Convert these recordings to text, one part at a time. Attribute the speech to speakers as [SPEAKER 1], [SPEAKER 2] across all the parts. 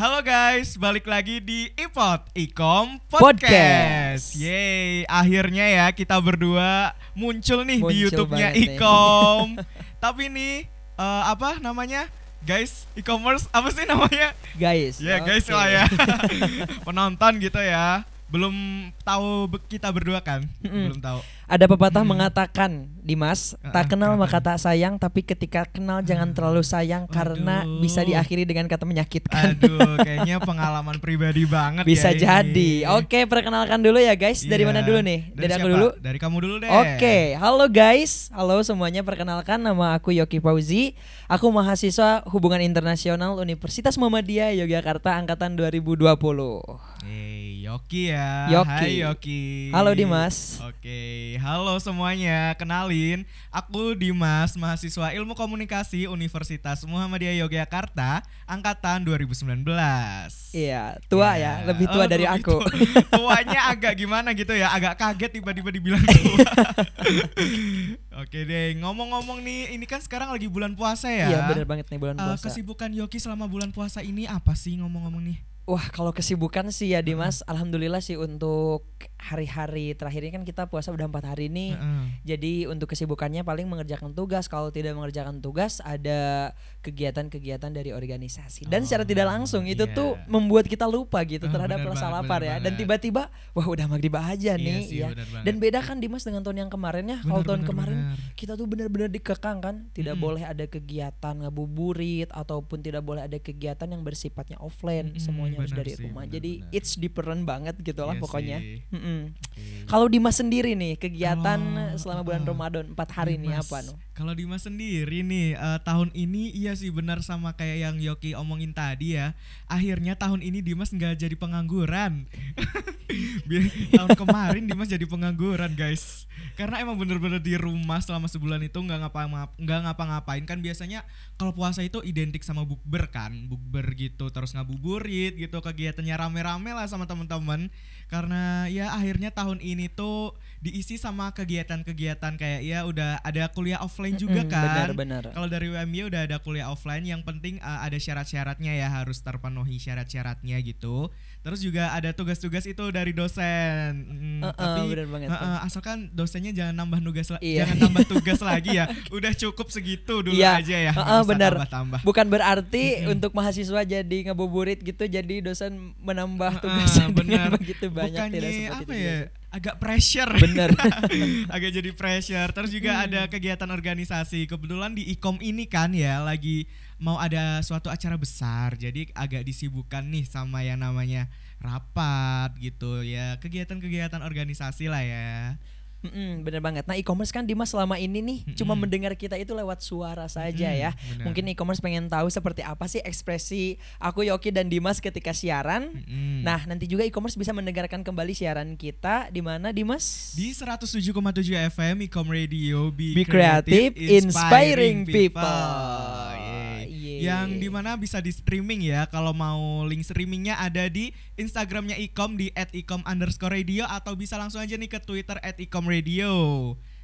[SPEAKER 1] Halo guys, balik lagi di iPod Ikom
[SPEAKER 2] Podcast.
[SPEAKER 1] Podcast. Yeay, akhirnya ya kita berdua muncul nih di
[SPEAKER 2] Muncul
[SPEAKER 1] YouTube-nya
[SPEAKER 2] banget nih.
[SPEAKER 1] Ikom. Tapi nih eh, apa namanya? Guys, e-commerce apa sih namanya?
[SPEAKER 2] guys.
[SPEAKER 1] Ya guys
[SPEAKER 2] Oke.
[SPEAKER 1] lah ya. Penonton gitu ya. Belum tahu kita berdua kan?
[SPEAKER 2] Mm-mm.
[SPEAKER 1] Belum tahu.
[SPEAKER 2] Ada pepatah mengatakan, Dimas,
[SPEAKER 1] Ah,
[SPEAKER 2] tak kenal maka tak sayang, tapi ketika kenal jangan terlalu sayang karena
[SPEAKER 1] Waduh.
[SPEAKER 2] bisa diakhiri dengan kata menyakitkan.
[SPEAKER 1] Aduh, kayaknya pengalaman pribadi banget
[SPEAKER 2] bisa
[SPEAKER 1] ya
[SPEAKER 2] jadi.
[SPEAKER 1] ini.
[SPEAKER 2] Oke, perkenalkan dulu ya guys. Dari
[SPEAKER 1] Iya.
[SPEAKER 2] mana dulu nih? Dari, aku
[SPEAKER 1] siapa?
[SPEAKER 2] dulu.
[SPEAKER 1] Dari kamu dulu deh.
[SPEAKER 2] Oke, halo guys. Halo semuanya, perkenalkan nama aku Yoki Fauzi. Aku mahasiswa Hubungan Internasional Universitas Muhammadiyah Yogyakarta angkatan 2020.
[SPEAKER 1] Hey, Yoki ya.
[SPEAKER 2] Yoki.
[SPEAKER 1] Hai Yoki.
[SPEAKER 2] Halo, Dimas.
[SPEAKER 1] Oke, halo semuanya. Kenalin, aku Dimas, mahasiswa Ilmu Komunikasi Universitas Muhammadiyah Yogyakarta, angkatan 2019.
[SPEAKER 2] Iya, tua ya, lebih tua
[SPEAKER 1] Oh,
[SPEAKER 2] dari
[SPEAKER 1] lebih
[SPEAKER 2] aku.
[SPEAKER 1] tua. Tuanya agak gimana gitu ya, agak kaget tiba-tiba dibilang tua. Oke deh, ngomong-ngomong nih, ini kan sekarang lagi bulan puasa ya.
[SPEAKER 2] Iya, bener banget nih bulan
[SPEAKER 1] Eh,
[SPEAKER 2] puasa.
[SPEAKER 1] kesibukan Yoki selama bulan puasa ini apa sih ngomong-ngomong nih?
[SPEAKER 2] Wah, kalau kesibukan sih ya Dimas, alhamdulillah sih untuk hari-hari terakhir ini kan kita puasa udah empat hari nih.
[SPEAKER 1] Heeh.
[SPEAKER 2] Jadi untuk kesibukannya paling mengerjakan tugas. Kalau tidak mengerjakan tugas, ada kegiatan-kegiatan dari organisasi. Dan secara tidak
[SPEAKER 1] Oh,
[SPEAKER 2] langsung itu
[SPEAKER 1] iya.
[SPEAKER 2] tuh membuat kita lupa gitu
[SPEAKER 1] Ah,
[SPEAKER 2] terhadap rasa lapar ya. Dan tiba-tiba, wah udah maghrib aja
[SPEAKER 1] Iya
[SPEAKER 2] nih.
[SPEAKER 1] sih,
[SPEAKER 2] ya. Dan beda kan Dimas dengan tahun yang kemarin ya. Kalau tahun
[SPEAKER 1] bener,
[SPEAKER 2] kemarin
[SPEAKER 1] bener.
[SPEAKER 2] kita tuh benar-benar dikekang kan, tidak
[SPEAKER 1] Mm-mm.
[SPEAKER 2] boleh ada kegiatan ngabuburit ataupun tidak boleh ada kegiatan yang bersifatnya offline.
[SPEAKER 1] Mm-mm,
[SPEAKER 2] Semuanya harus dari
[SPEAKER 1] sih,
[SPEAKER 2] rumah.
[SPEAKER 1] bener,
[SPEAKER 2] Jadi
[SPEAKER 1] bener.
[SPEAKER 2] it's different banget gitu lah
[SPEAKER 1] Iya
[SPEAKER 2] pokoknya.
[SPEAKER 1] sih. Oke.
[SPEAKER 2] Kalau Dimas sendiri nih kegiatan
[SPEAKER 1] Kalau,
[SPEAKER 2] selama bulan
[SPEAKER 1] uh,
[SPEAKER 2] Ramadan empat hari nih
[SPEAKER 1] Dimas,
[SPEAKER 2] apa nih?
[SPEAKER 1] Kalau Dimas sendiri nih eh, tahun ini iya sih benar sama kayak yang Yoki omongin tadi ya. Akhirnya tahun ini Dimas nggak jadi pengangguran. Tahun kemarin Dimas jadi pengangguran guys. Karena emang bener-bener di rumah selama sebulan itu nggak ngapa nggak ngapa-ngapain kan biasanya kalau puasa itu identik sama bukber kan, bukber gitu terus ngabuburit gitu kegiatannya rame-rame lah sama teman-teman. Karena ya akhirnya tahun ini tuh diisi sama kegiatan-kegiatan kayak ya udah ada kuliah offline juga
[SPEAKER 2] Mm-mm,
[SPEAKER 1] kan.
[SPEAKER 2] Benar-benar.
[SPEAKER 1] Kalau dari UMY udah ada kuliah offline, yang penting uh, ada syarat-syaratnya ya harus terpenuhi syarat-syaratnya gitu. Terus juga ada tugas-tugas itu dari dosen. Mm,
[SPEAKER 2] Uh-uh,
[SPEAKER 1] tapi
[SPEAKER 2] bener banget
[SPEAKER 1] uh-uh,
[SPEAKER 2] tuh.
[SPEAKER 1] asalkan dosennya jangan nambah nugas la-
[SPEAKER 2] Iya.
[SPEAKER 1] jangan tambah tugas lagi ya. Udah cukup segitu dulu
[SPEAKER 2] Iya,
[SPEAKER 1] aja ya. nggak
[SPEAKER 2] uh-uh,
[SPEAKER 1] usah
[SPEAKER 2] benar.
[SPEAKER 1] Tambah-tambah.
[SPEAKER 2] Bukan berarti untuk mahasiswa jadi ngabuburit gitu jadi dosen menambah
[SPEAKER 1] Uh-uh,
[SPEAKER 2] tugasnya dengan
[SPEAKER 1] benar.
[SPEAKER 2] begitu banyak
[SPEAKER 1] Bukannya
[SPEAKER 2] tidak seperti
[SPEAKER 1] apa
[SPEAKER 2] itu
[SPEAKER 1] ya? Agak pressure.
[SPEAKER 2] Bener.
[SPEAKER 1] agak jadi pressure. Terus juga
[SPEAKER 2] Hmm.
[SPEAKER 1] ada kegiatan organisasi. Kebetulan di Ikom ini kan ya lagi mau ada suatu acara besar. Jadi agak disibukkan nih sama yang namanya rapat gitu ya. Kegiatan-kegiatan organisasi lah ya.
[SPEAKER 2] Mm-mm, bener banget. Nah e-commerce kan Dimas selama ini nih cuma
[SPEAKER 1] Mm-mm.
[SPEAKER 2] mendengar kita itu lewat suara saja
[SPEAKER 1] Mm-mm,
[SPEAKER 2] ya.
[SPEAKER 1] benar.
[SPEAKER 2] Mungkin e-commerce pengen tahu seperti apa sih ekspresi aku Yoki dan Dimas ketika siaran.
[SPEAKER 1] Mm-mm.
[SPEAKER 2] Nah nanti juga e-commerce bisa mendengarkan kembali siaran kita di mana Dimas?
[SPEAKER 1] di 107,7 FM Ikom Radio Be,
[SPEAKER 2] Be creative, inspiring people.
[SPEAKER 1] Yeay.
[SPEAKER 2] Yeay.
[SPEAKER 1] Yang di mana bisa di streaming ya. Kalau mau link streamingnya ada di Instagramnya Ikom di @ikom underscore radio atau bisa langsung aja nih ke Twitter @ikom radio.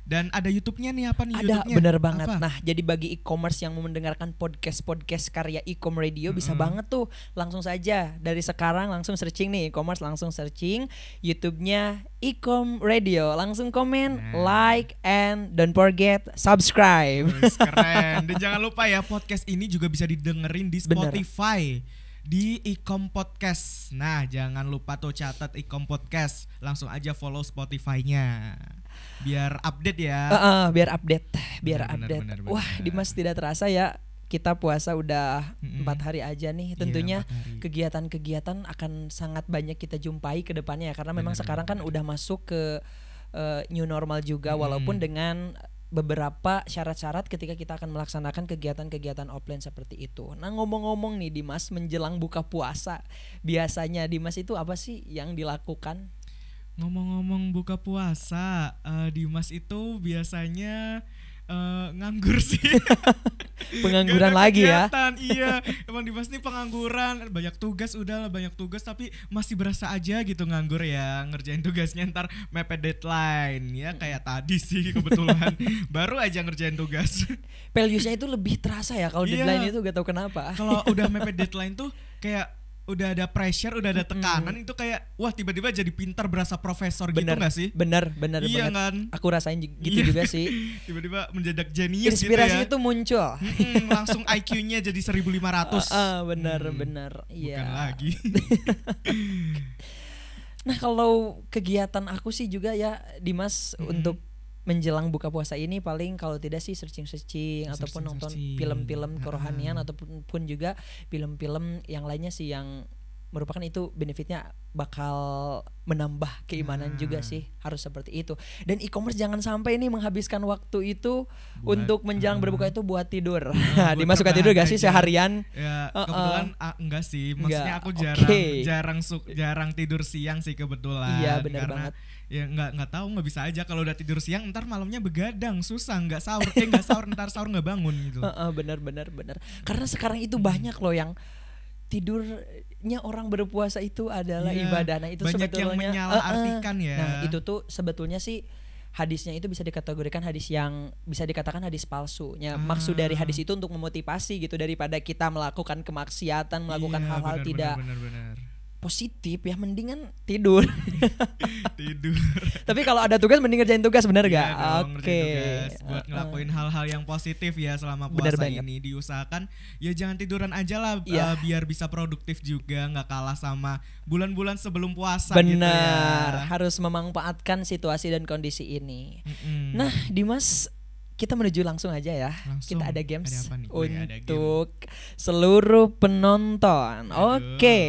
[SPEAKER 1] Dan ada YouTube-nya nih apa nih
[SPEAKER 2] Ada
[SPEAKER 1] YouTube-nya?
[SPEAKER 2] bener banget.
[SPEAKER 1] Apa?
[SPEAKER 2] Nah, jadi bagi e-commerce yang mau mendengarkan podcast-podcast karya e-com radio bisa
[SPEAKER 1] Mm-mm.
[SPEAKER 2] banget tuh langsung saja dari sekarang langsung searching nih e-commerce langsung searching YouTube-nya e-com radio. Langsung komen,
[SPEAKER 1] Nah.
[SPEAKER 2] like and don't forget subscribe.
[SPEAKER 1] Keren. Dan jangan lupa ya podcast ini juga bisa didengerin di
[SPEAKER 2] Bener.
[SPEAKER 1] Spotify di Ikom Podcast. Nah, jangan lupa tuh catat Ikom Podcast. Langsung aja follow Spotify-nya. Biar update ya.
[SPEAKER 2] Heeh, biar update, biar
[SPEAKER 1] Bener, bener,
[SPEAKER 2] update.
[SPEAKER 1] bener, bener.
[SPEAKER 2] Wah, Dimas tidak terasa ya kita puasa udah empat hari aja nih.
[SPEAKER 1] Iya,
[SPEAKER 2] Tentunya
[SPEAKER 1] hari.
[SPEAKER 2] kegiatan-kegiatan akan sangat banyak kita jumpai ke depannya ya karena memang
[SPEAKER 1] Benar,
[SPEAKER 2] sekarang kan
[SPEAKER 1] benar.
[SPEAKER 2] udah masuk ke eh, new normal juga
[SPEAKER 1] Mm-mm.
[SPEAKER 2] walaupun dengan beberapa syarat-syarat ketika kita akan melaksanakan kegiatan-kegiatan offline seperti itu. Nah, ngomong-ngomong nih Dimas menjelang buka puasa, biasanya Dimas itu apa sih yang dilakukan?
[SPEAKER 1] Ngomong-ngomong buka puasa, eh, Dimas itu biasanya eh, nganggur sih.
[SPEAKER 2] Pengangguran lagi ya.
[SPEAKER 1] Iya, emang Dimas nih pengangguran, banyak tugas udah lah banyak tugas tapi masih berasa aja gitu nganggur ya ngerjain tugasnya ntar mepet deadline ya kayak tadi sih kebetulan baru aja ngerjain tugas.
[SPEAKER 2] Values-nya itu lebih terasa ya kalau
[SPEAKER 1] Iya.
[SPEAKER 2] deadline itu gak tahu kenapa.
[SPEAKER 1] Kalau udah mepet deadline tuh kayak udah ada pressure, udah ada tekanan itu kayak wah tiba-tiba jadi pintar berasa profesor gitu
[SPEAKER 2] Bener,
[SPEAKER 1] gak sih?
[SPEAKER 2] bener bener
[SPEAKER 1] iya
[SPEAKER 2] banget
[SPEAKER 1] kan?
[SPEAKER 2] aku rasain gitu
[SPEAKER 1] Iya.
[SPEAKER 2] juga sih
[SPEAKER 1] Tiba-tiba mendadak jenius
[SPEAKER 2] inspirasi
[SPEAKER 1] gitu ya.
[SPEAKER 2] itu muncul
[SPEAKER 1] Mm-mm, langsung IQ-nya jadi 1500.
[SPEAKER 2] Ah, bener
[SPEAKER 1] Hmm,
[SPEAKER 2] bener iya
[SPEAKER 1] Bukan lagi.
[SPEAKER 2] Nah kalau kegiatan aku sih juga ya Dimas
[SPEAKER 1] Mm-mm.
[SPEAKER 2] untuk menjelang buka puasa ini paling kalau tidak sih searching-searching ataupun nonton
[SPEAKER 1] Searching-searching.
[SPEAKER 2] film-film kerohanian ataupun pun juga film-film yang lainnya sih yang merupakan itu benefitnya bakal menambah keimanan
[SPEAKER 1] Nah.
[SPEAKER 2] juga sih harus seperti itu dan e-commerce jangan sampai ini menghabiskan waktu itu
[SPEAKER 1] Buat,
[SPEAKER 2] untuk menjelang
[SPEAKER 1] ah.
[SPEAKER 2] berbuka itu buat tidur
[SPEAKER 1] Ah, buat
[SPEAKER 2] Dimas suka tidur gak sih seharian
[SPEAKER 1] Ya
[SPEAKER 2] Uh-uh.
[SPEAKER 1] kebetulan ah, enggak sih, maksudnya
[SPEAKER 2] Enggak,
[SPEAKER 1] aku jarang jarang su- jarang tidur siang sih kebetulan.
[SPEAKER 2] Iya, benar
[SPEAKER 1] Karena
[SPEAKER 2] banget.
[SPEAKER 1] Ya nggak nggak tahu nggak bisa aja kalau udah tidur siang ntar malamnya begadang susah nggak sahur eh nggak sahur ntar sahur nggak bangun gitu.
[SPEAKER 2] Heeh, benar benar benar. Karena sekarang itu banyak loh yang tidurnya orang berpuasa itu adalah
[SPEAKER 1] Iya,
[SPEAKER 2] ibadah. Nah, itu
[SPEAKER 1] banyak yang
[SPEAKER 2] sebetulnya
[SPEAKER 1] menyalahartikan
[SPEAKER 2] Heeh.
[SPEAKER 1] ya.
[SPEAKER 2] Nah, itu tuh sebetulnya sih hadisnya itu bisa dikategorikan hadis yang bisa dikatakan hadis palsu. Ya, maksud dari
[SPEAKER 1] Ah.
[SPEAKER 2] hadis itu untuk memotivasi gitu daripada kita melakukan kemaksiatan, melakukan
[SPEAKER 1] Iya,
[SPEAKER 2] hal-hal
[SPEAKER 1] benar,
[SPEAKER 2] tidak
[SPEAKER 1] benar, benar, benar.
[SPEAKER 2] Positif ya mendingan tidur.
[SPEAKER 1] tidur.
[SPEAKER 2] Tapi kalau ada tugas mending ngerjain tugas bener
[SPEAKER 1] Iya
[SPEAKER 2] gak? Oke.
[SPEAKER 1] tugas. buat ngelakuin hal-hal yang positif ya selama
[SPEAKER 2] Bener
[SPEAKER 1] puasa
[SPEAKER 2] banget.
[SPEAKER 1] ini diusahakan ya jangan tiduran aja lah
[SPEAKER 2] Iya.
[SPEAKER 1] eh, biar bisa produktif juga nggak kalah sama bulan-bulan sebelum puasa
[SPEAKER 2] Benar,
[SPEAKER 1] gitu ya.
[SPEAKER 2] harus memanfaatkan situasi dan kondisi ini.
[SPEAKER 1] Mm-mm.
[SPEAKER 2] Nah, Dimas, kita menuju langsung aja ya.
[SPEAKER 1] Langsung.
[SPEAKER 2] Kita ada games
[SPEAKER 1] Ada apa nih? Wih, ada game.
[SPEAKER 2] untuk seluruh penonton. Oke,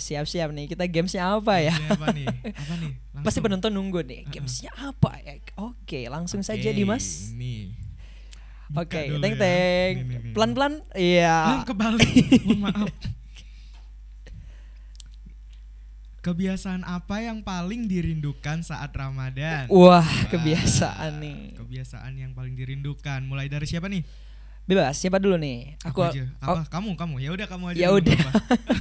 [SPEAKER 2] siap-siap nih. Kita gamesnya apa ya?
[SPEAKER 1] Gamesnya apa nih? Apa nih?
[SPEAKER 2] Pasti penonton nunggu nih. Gamesnya apa ya? Oke, langsung saja
[SPEAKER 1] Oke,
[SPEAKER 2] Dimas.
[SPEAKER 1] Nih.
[SPEAKER 2] Oke,
[SPEAKER 1] dulu
[SPEAKER 2] teng
[SPEAKER 1] ya.
[SPEAKER 2] teng.
[SPEAKER 1] Nih.
[SPEAKER 2] Pelan-pelan. Iya.
[SPEAKER 1] kebalik. Mohon maaf. Kebiasaan apa yang paling dirindukan saat Ramadan?
[SPEAKER 2] Wah,
[SPEAKER 1] Wah,
[SPEAKER 2] kebiasaan nih.
[SPEAKER 1] Kebiasaan yang paling dirindukan. Mulai dari siapa nih?
[SPEAKER 2] Bebas, siapa dulu nih?
[SPEAKER 1] Aku,
[SPEAKER 2] Aku
[SPEAKER 1] aja.
[SPEAKER 2] oh,
[SPEAKER 1] Apa? Kamu, kamu. Ya udah kamu aja.
[SPEAKER 2] Ya udah.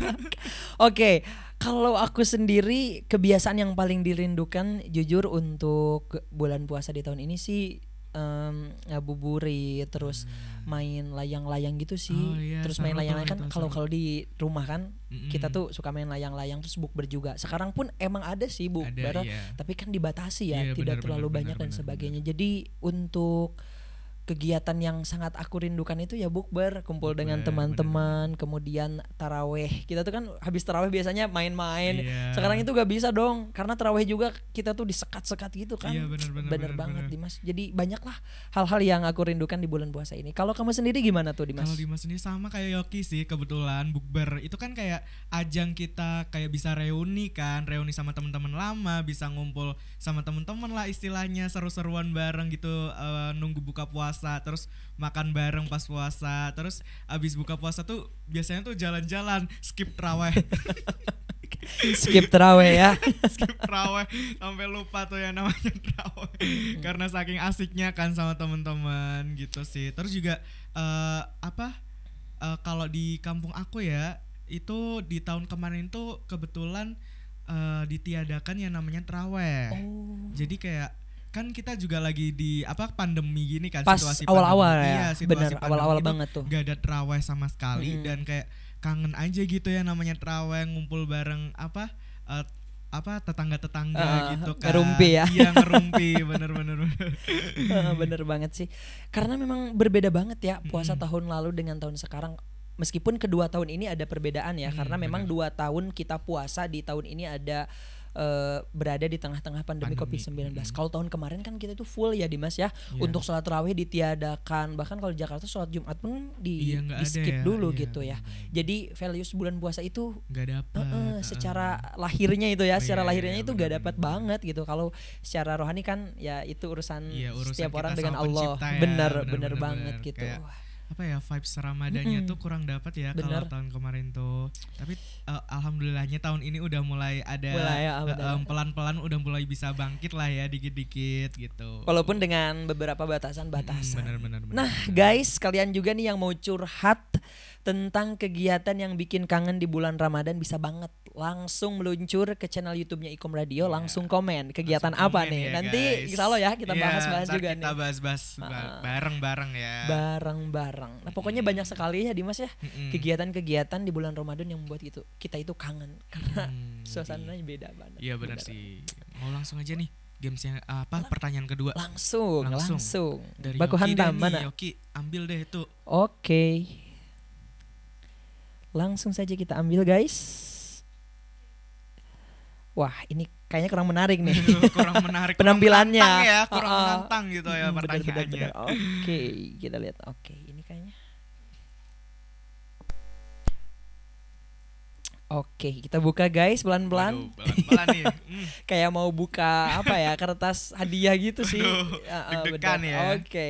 [SPEAKER 2] Oke, kalau aku sendiri kebiasaan yang paling dirindukan jujur untuk bulan puasa di tahun ini sih em, ngabuburit terus main layang-layang gitu sih.
[SPEAKER 1] Hmm. Oh iya,
[SPEAKER 2] terus main layang-layang kan kalau kalau di rumah kan
[SPEAKER 1] Mm-mm.
[SPEAKER 2] kita tuh suka main layang-layang terus bukber juga. Sekarang pun emang ada sih bukber
[SPEAKER 1] iya.
[SPEAKER 2] tapi kan dibatasi ya,
[SPEAKER 1] Iya,
[SPEAKER 2] tidak
[SPEAKER 1] benar,
[SPEAKER 2] terlalu
[SPEAKER 1] benar,
[SPEAKER 2] banyak
[SPEAKER 1] benar,
[SPEAKER 2] dan
[SPEAKER 1] benar,
[SPEAKER 2] sebagainya. Jadi untuk kegiatan yang sangat aku rindukan itu ya bukber, kumpul dengan
[SPEAKER 1] Bukber,
[SPEAKER 2] teman-teman, kemudian taraweh. Kita tuh kan habis taraweh biasanya main-main.
[SPEAKER 1] Iya.
[SPEAKER 2] Sekarang itu gak bisa dong, karena taraweh juga kita tuh disekat-sekat gitu kan.
[SPEAKER 1] Iya, benar, benar,
[SPEAKER 2] Bener
[SPEAKER 1] benar,
[SPEAKER 2] banget
[SPEAKER 1] benar.
[SPEAKER 2] Dimas. Jadi banyak lah hal-hal yang aku rindukan di bulan puasa ini. Kalau kamu sendiri gimana tuh Dimas?
[SPEAKER 1] Kalau Dimas ini sama kayak Yoki sih kebetulan bukber itu kan kayak ajang kita kayak bisa reuni kan, reuni sama teman-teman lama, bisa ngumpul sama teman-teman lah istilahnya seru-seruan bareng gitu eh, nunggu buka puasa, terus makan bareng pas puasa, terus abis buka puasa tuh biasanya tuh jalan-jalan skip traweh,
[SPEAKER 2] Skip taraweh ya.
[SPEAKER 1] skip traweh sampai lupa tuh yang namanya traweh karena saking asiknya kan sama teman-teman gitu sih. Terus juga eh, apa eh, kalau di kampung aku ya itu di tahun kemarin tuh kebetulan eh, ditiadakan yang namanya traweh.
[SPEAKER 2] Oh.
[SPEAKER 1] Jadi kayak kan kita juga lagi di apa pandemi gini kan
[SPEAKER 2] Pas
[SPEAKER 1] situasi
[SPEAKER 2] awal-awal
[SPEAKER 1] pandemi.
[SPEAKER 2] ya.
[SPEAKER 1] Iya, situasi
[SPEAKER 2] Bener, awal-awal banget tuh.
[SPEAKER 1] Gak ada traweh sama sekali
[SPEAKER 2] Mm.
[SPEAKER 1] dan kayak kangen aja gitu ya namanya traweh ngumpul bareng apa eh, apa tetangga-tetangga
[SPEAKER 2] Ah,
[SPEAKER 1] gitu kan.
[SPEAKER 2] ngerumpi ya.
[SPEAKER 1] Iya, ngerumpi bener-bener. bener.
[SPEAKER 2] Banget sih karena memang berbeda banget ya puasa
[SPEAKER 1] Mm-mm.
[SPEAKER 2] tahun lalu dengan tahun sekarang meskipun kedua tahun ini ada perbedaan ya
[SPEAKER 1] Hmm,
[SPEAKER 2] karena memang
[SPEAKER 1] bener.
[SPEAKER 2] dua tahun kita puasa di tahun ini ada eh, berada di tengah-tengah pandemi,
[SPEAKER 1] Pandemi,
[SPEAKER 2] COVID-19
[SPEAKER 1] mm-mm.
[SPEAKER 2] kalau tahun kemarin kan kita itu full ya Dimas ya
[SPEAKER 1] Iya.
[SPEAKER 2] untuk sholat rawih ditiadakan bahkan kalau di Jakarta sholat Jumat pun di,
[SPEAKER 1] Iya, nggak
[SPEAKER 2] di skip
[SPEAKER 1] ya.
[SPEAKER 2] dulu
[SPEAKER 1] Iya,
[SPEAKER 2] gitu ya jadi values bulan puasa itu
[SPEAKER 1] Gak dapet.
[SPEAKER 2] Heeh,
[SPEAKER 1] heeh.
[SPEAKER 2] secara lahirnya itu ya,
[SPEAKER 1] Oh,
[SPEAKER 2] secara
[SPEAKER 1] iya,
[SPEAKER 2] lahirnya
[SPEAKER 1] iya,
[SPEAKER 2] itu gak
[SPEAKER 1] benar,
[SPEAKER 2] dapat
[SPEAKER 1] benar.
[SPEAKER 2] banget gitu. Kalau secara rohani kan ya itu urusan,
[SPEAKER 1] Iya, urusan
[SPEAKER 2] setiap orang dengan Allah.
[SPEAKER 1] ya,
[SPEAKER 2] bener,
[SPEAKER 1] bener,
[SPEAKER 2] bener,
[SPEAKER 1] bener,
[SPEAKER 2] banget
[SPEAKER 1] bener.
[SPEAKER 2] gitu.
[SPEAKER 1] Kayak apa ya vibes Ramadannya
[SPEAKER 2] Mm-mm.
[SPEAKER 1] tuh kurang dapat ya
[SPEAKER 2] Bener.
[SPEAKER 1] kalau tahun kemarin tuh. Tapi eh, alhamdulillahnya tahun ini udah mulai ada
[SPEAKER 2] Mulai ya, bener.
[SPEAKER 1] em, pelan-pelan udah mulai bisa bangkit lah ya dikit-dikit gitu.
[SPEAKER 2] Walaupun dengan beberapa batasan-batasan.
[SPEAKER 1] benar.
[SPEAKER 2] Nah guys, kalian juga nih yang mau curhat tentang kegiatan yang bikin kangen di bulan Ramadan bisa banget langsung meluncur ke channel YouTube-nya Ikom Radio,
[SPEAKER 1] Iya.
[SPEAKER 2] langsung komen kegiatan
[SPEAKER 1] Langsung
[SPEAKER 2] apa
[SPEAKER 1] komen
[SPEAKER 2] nih.
[SPEAKER 1] ya,
[SPEAKER 2] Nanti insya Allah ya kita
[SPEAKER 1] Iya,
[SPEAKER 2] bahas-bahas juga
[SPEAKER 1] kita
[SPEAKER 2] nih.
[SPEAKER 1] bahas-bahas ba-
[SPEAKER 2] Ah.
[SPEAKER 1] bareng-bareng ya.
[SPEAKER 2] Bareng-bareng. Nah, pokoknya banyak sekali ya Dimas ya kegiatan-kegiatan di bulan Ramadan yang membuat itu kita itu kangen karena
[SPEAKER 1] Hmm,
[SPEAKER 2] suasananya beda banget.
[SPEAKER 1] Iya benar sih. Mau langsung aja nih games yang apa? Pertanyaan kedua.
[SPEAKER 2] Langsung, langsung.
[SPEAKER 1] Langsung. Dari
[SPEAKER 2] Baku
[SPEAKER 1] Yoki
[SPEAKER 2] hantam mana?
[SPEAKER 1] Yoki, ambil deh itu.
[SPEAKER 2] Oke. Langsung saja kita ambil guys. Wah, ini kayaknya kurang menarik nih.
[SPEAKER 1] kurang menarik kurang
[SPEAKER 2] Penampilannya.
[SPEAKER 1] menantang ya kurang
[SPEAKER 2] Ah, ah.
[SPEAKER 1] menantang gitu ya pertanyaannya.
[SPEAKER 2] Oke, kita lihat. Oke, ini kayaknya. Oke, kita buka guys pelan-pelan.
[SPEAKER 1] Pelan-pelan nih Hmm,
[SPEAKER 2] Kayak mau buka apa ya kertas hadiah gitu sih. Ah,
[SPEAKER 1] deg-degan
[SPEAKER 2] bener.
[SPEAKER 1] ya.
[SPEAKER 2] Oke,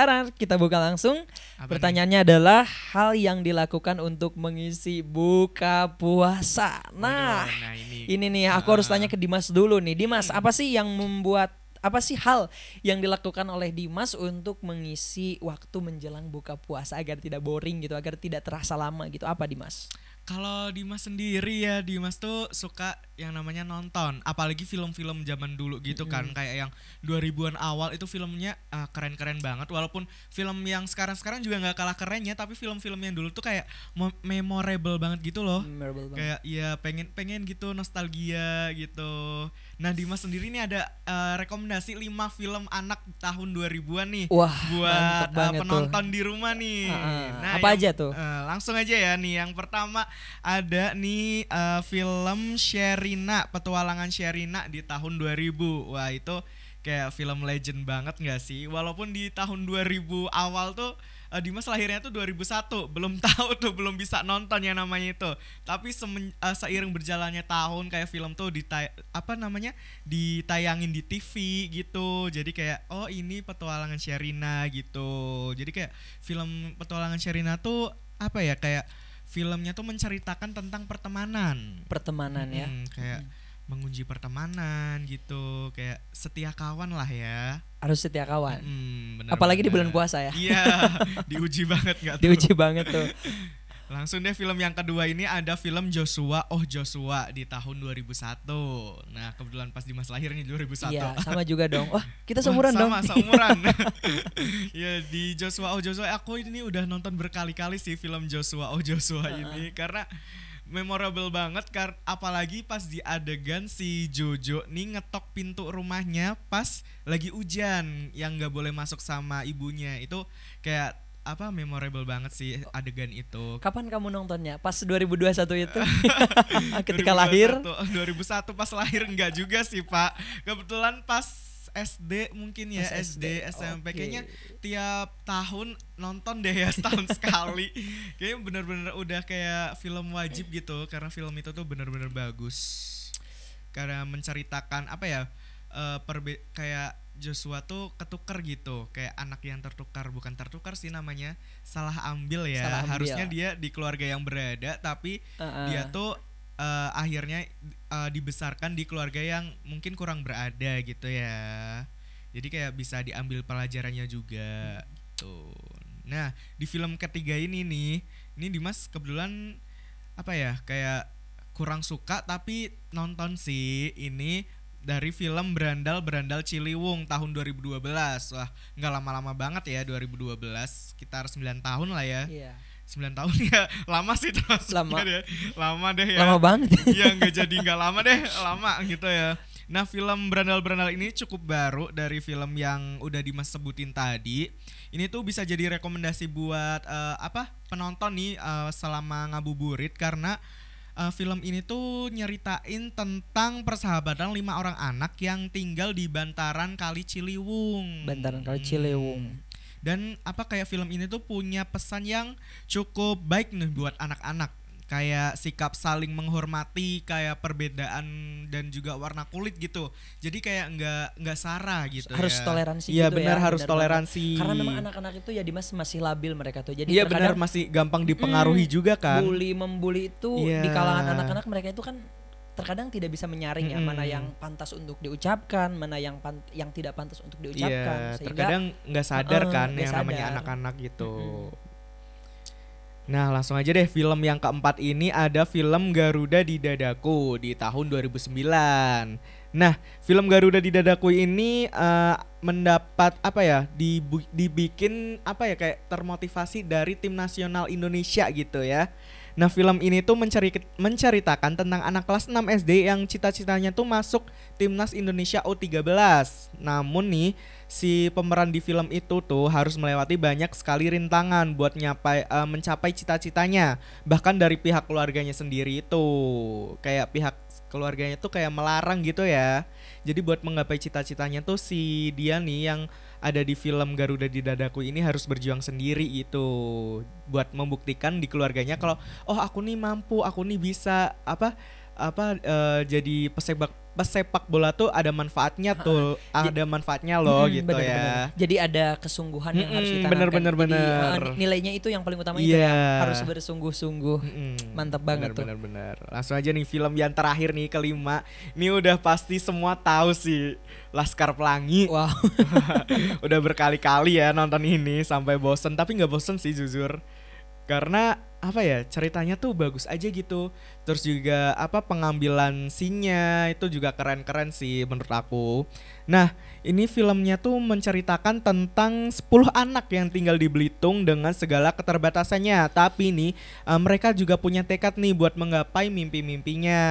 [SPEAKER 2] Taran, kita buka langsung.
[SPEAKER 1] apa nih?
[SPEAKER 2] Pertanyaannya adalah hal yang dilakukan untuk mengisi buka puasa. Nah,
[SPEAKER 1] Waduh, nah ini,
[SPEAKER 2] ini nih aku harus
[SPEAKER 1] Ah.
[SPEAKER 2] tanya ke Dimas dulu nih. Dimas,
[SPEAKER 1] Hmm.
[SPEAKER 2] apa sih yang membuat apa sih hal yang dilakukan oleh Dimas untuk mengisi waktu menjelang buka puasa agar tidak boring gitu, agar tidak terasa lama gitu? Apa Dimas?
[SPEAKER 1] Kalau Dimas sendiri ya Dimas tuh suka yang namanya nonton. Apalagi film-film zaman dulu gitu kan. Kayak yang 2000-an awal itu filmnya ah, keren-keren banget. Walaupun film yang sekarang-sekarang juga nggak kalah kerennya tapi film-film yang dulu tuh kayak mo- memorable banget gitu loh.
[SPEAKER 2] Memorable banget.
[SPEAKER 1] kayak ya pengen pengen gitu nostalgia gitu nah Dimas sendiri nih ada eh, rekomendasi 5 film anak tahun 2000-an nih
[SPEAKER 2] Wah,
[SPEAKER 1] buat eh,
[SPEAKER 2] banget tuh.
[SPEAKER 1] penonton di rumah nih.
[SPEAKER 2] Ah, apa
[SPEAKER 1] yang-
[SPEAKER 2] aja tuh?
[SPEAKER 1] eh, langsung aja ya nih. Yang pertama ada nih eh, film Sherina petualangan Sherina di tahun 2000 wah itu kayak film legend banget nggak sih? Walaupun di tahun 2000 awal tuh eh, Dimas lahirnya tuh 2001 belum tahu tuh belum bisa nonton yang namanya itu. Tapi semen- eh, seiring berjalannya tahun kayak film tuh ditay apa namanya ditayangin di TV gitu. Jadi kayak oh ini petualangan Sherina gitu. Jadi kayak film petualangan Sherina tuh apa ya kayak filmnya tuh menceritakan tentang pertemanan.
[SPEAKER 2] Pertemanan ya.
[SPEAKER 1] Mm, kayak menguji pertemanan gitu kayak setia kawan lah ya
[SPEAKER 2] Harus setia kawan.
[SPEAKER 1] Mm, bener
[SPEAKER 2] Apalagi di
[SPEAKER 1] banget.
[SPEAKER 2] bulan puasa ya.
[SPEAKER 1] iya diuji banget nggak tuh
[SPEAKER 2] Diuji banget tuh.
[SPEAKER 1] Langsung deh film yang kedua ini ada film Joshua Oh Joshua di tahun 2001. Nah, kebetulan pas Dimas lahir nih 2001.
[SPEAKER 2] Iya, sama juga dong. Wah, kita
[SPEAKER 1] Wah,
[SPEAKER 2] seumuran dong.
[SPEAKER 1] sama, seumuran. ya di Joshua Oh Joshua aku ini udah nonton berkali-kali sih film Joshua Oh Joshua ini karena memorable banget kar apalagi pas di adegan si Jojo nih ngetok pintu rumahnya pas lagi hujan yang nggak boleh masuk sama ibunya itu kayak apa memorable banget sih adegan itu
[SPEAKER 2] Kapan kamu nontonnya? Pas 2021 itu? Ketika lahir?
[SPEAKER 1] 2001 pas lahir enggak juga sih Pak kebetulan pas SD mungkin ya SD,
[SPEAKER 2] SD,
[SPEAKER 1] SMP
[SPEAKER 2] oke.
[SPEAKER 1] kayaknya tiap tahun nonton deh ya setahun sekali kayaknya bener-bener udah kayak film wajib gitu karena film itu tuh bener-bener bagus karena menceritakan apa ya eh, perbe kayak Joshua tuh ketukar gitu kayak anak yang tertukar bukan tertukar sih namanya salah ambil ya
[SPEAKER 2] Salah ambil.
[SPEAKER 1] harusnya dia di keluarga yang berada tapi
[SPEAKER 2] Heeh.
[SPEAKER 1] dia tuh eh, akhirnya eh, dibesarkan di keluarga yang mungkin kurang berada gitu ya. Jadi kayak bisa diambil pelajarannya juga. Tuh. Nah di film ketiga ini nih ini Dimas kebetulan apa ya kayak kurang suka tapi nonton sih ini dari film Berandal Berandal Ciliwung tahun 2012 wah nggak lama-lama banget ya 2012 sekitar 9 tahun lah ya.
[SPEAKER 2] Iya.
[SPEAKER 1] 9 tahun ya lama sih termasuknya
[SPEAKER 2] Lama.
[SPEAKER 1] deh. lama deh ya
[SPEAKER 2] Lama banget.
[SPEAKER 1] Iya nggak jadi nggak lama deh lama gitu ya nah film berandal berandal ini cukup baru dari film yang udah Dimas sebutin tadi ini tuh bisa jadi rekomendasi buat eh, apa penonton nih eh, selama ngabuburit karena eh, film ini tuh nyeritain tentang persahabatan lima orang anak yang tinggal di bantaran Kali Ciliwung
[SPEAKER 2] Bantaran Kali
[SPEAKER 1] Hmm. Dan apa kayak film ini tuh punya pesan yang cukup baik nih buat anak-anak. Kayak sikap saling menghormati, kayak perbedaan dan juga warna kulit gitu. Jadi kayak nggak nggak sara gitu
[SPEAKER 2] harus
[SPEAKER 1] ya.
[SPEAKER 2] toleransi
[SPEAKER 1] Iya
[SPEAKER 2] gitu
[SPEAKER 1] benar
[SPEAKER 2] ya,
[SPEAKER 1] harus
[SPEAKER 2] benar
[SPEAKER 1] toleransi.
[SPEAKER 2] banget. Karena memang anak-anak itu ya Dimas masih labil mereka tuh. Jadi
[SPEAKER 1] Iya benar masih gampang dipengaruhi juga kan.
[SPEAKER 2] bully membuli itu
[SPEAKER 1] Iya.
[SPEAKER 2] di kalangan anak-anak mereka itu kan terkadang tidak bisa menyaring ya
[SPEAKER 1] Mm-mm.
[SPEAKER 2] mana yang pantas untuk diucapkan, mana yang yang tidak pantas untuk diucapkan.
[SPEAKER 1] Iya,
[SPEAKER 2] Sehingga
[SPEAKER 1] terkadang nggak sadar
[SPEAKER 2] Heeh,
[SPEAKER 1] kan
[SPEAKER 2] nggak
[SPEAKER 1] yang namanya
[SPEAKER 2] sadar.
[SPEAKER 1] anak-anak gitu.
[SPEAKER 2] Mm-mm.
[SPEAKER 1] Nah langsung aja deh film yang keempat ini ada film Garuda di Dadaku di tahun 2009 Nah film Garuda di Dadaku ini uh, mendapat apa ya dibu dibikin apa ya kayak termotivasi dari tim nasional Indonesia gitu ya Nah film ini tuh mencari, menceritakan tentang anak kelas 6 SD yang cita-citanya tuh masuk timnas Indonesia U13 Namun nih si pemeran di film itu tuh harus melewati banyak sekali rintangan buat nyapai uh, mencapai cita-citanya. Bahkan dari pihak keluarganya sendiri itu kayak pihak keluarganya tuh kayak melarang gitu ya. Jadi buat menggapai cita-citanya tuh si dia nih yang ada di film Garuda di Dadaku ini harus berjuang sendiri itu. Buat membuktikan di keluarganya kalau oh aku nih mampu aku nih bisa apa apa uh, jadi pesepak pesepak bola tuh ada manfaatnya tuh ada manfaatnya loh hmm, gitu bener, ya. bener.
[SPEAKER 2] jadi ada kesungguhan yang hmm, harus kita
[SPEAKER 1] bener bener bener.
[SPEAKER 2] uh, nilainya itu yang paling utama yeah. itu ya harus bersungguh-sungguh. Hmm, mantap banget bener, tuh.
[SPEAKER 1] bener bener. Langsung aja nih film yang terakhir nih kelima. Ini udah pasti semua tahu sih Laskar Pelangi.
[SPEAKER 2] Wow.
[SPEAKER 1] Udah berkali-kali ya nonton ini sampai bosen. Tapi nggak bosen sih jujur karena apa ya ceritanya tuh bagus aja gitu. Terus juga apa pengambilan sinnya itu juga keren-keren sih menurut aku. Nah ini filmnya tuh menceritakan tentang 10 anak yang tinggal di Belitung dengan segala keterbatasannya. Tapi nih uh, mereka juga punya tekad nih buat menggapai mimpi-mimpinya.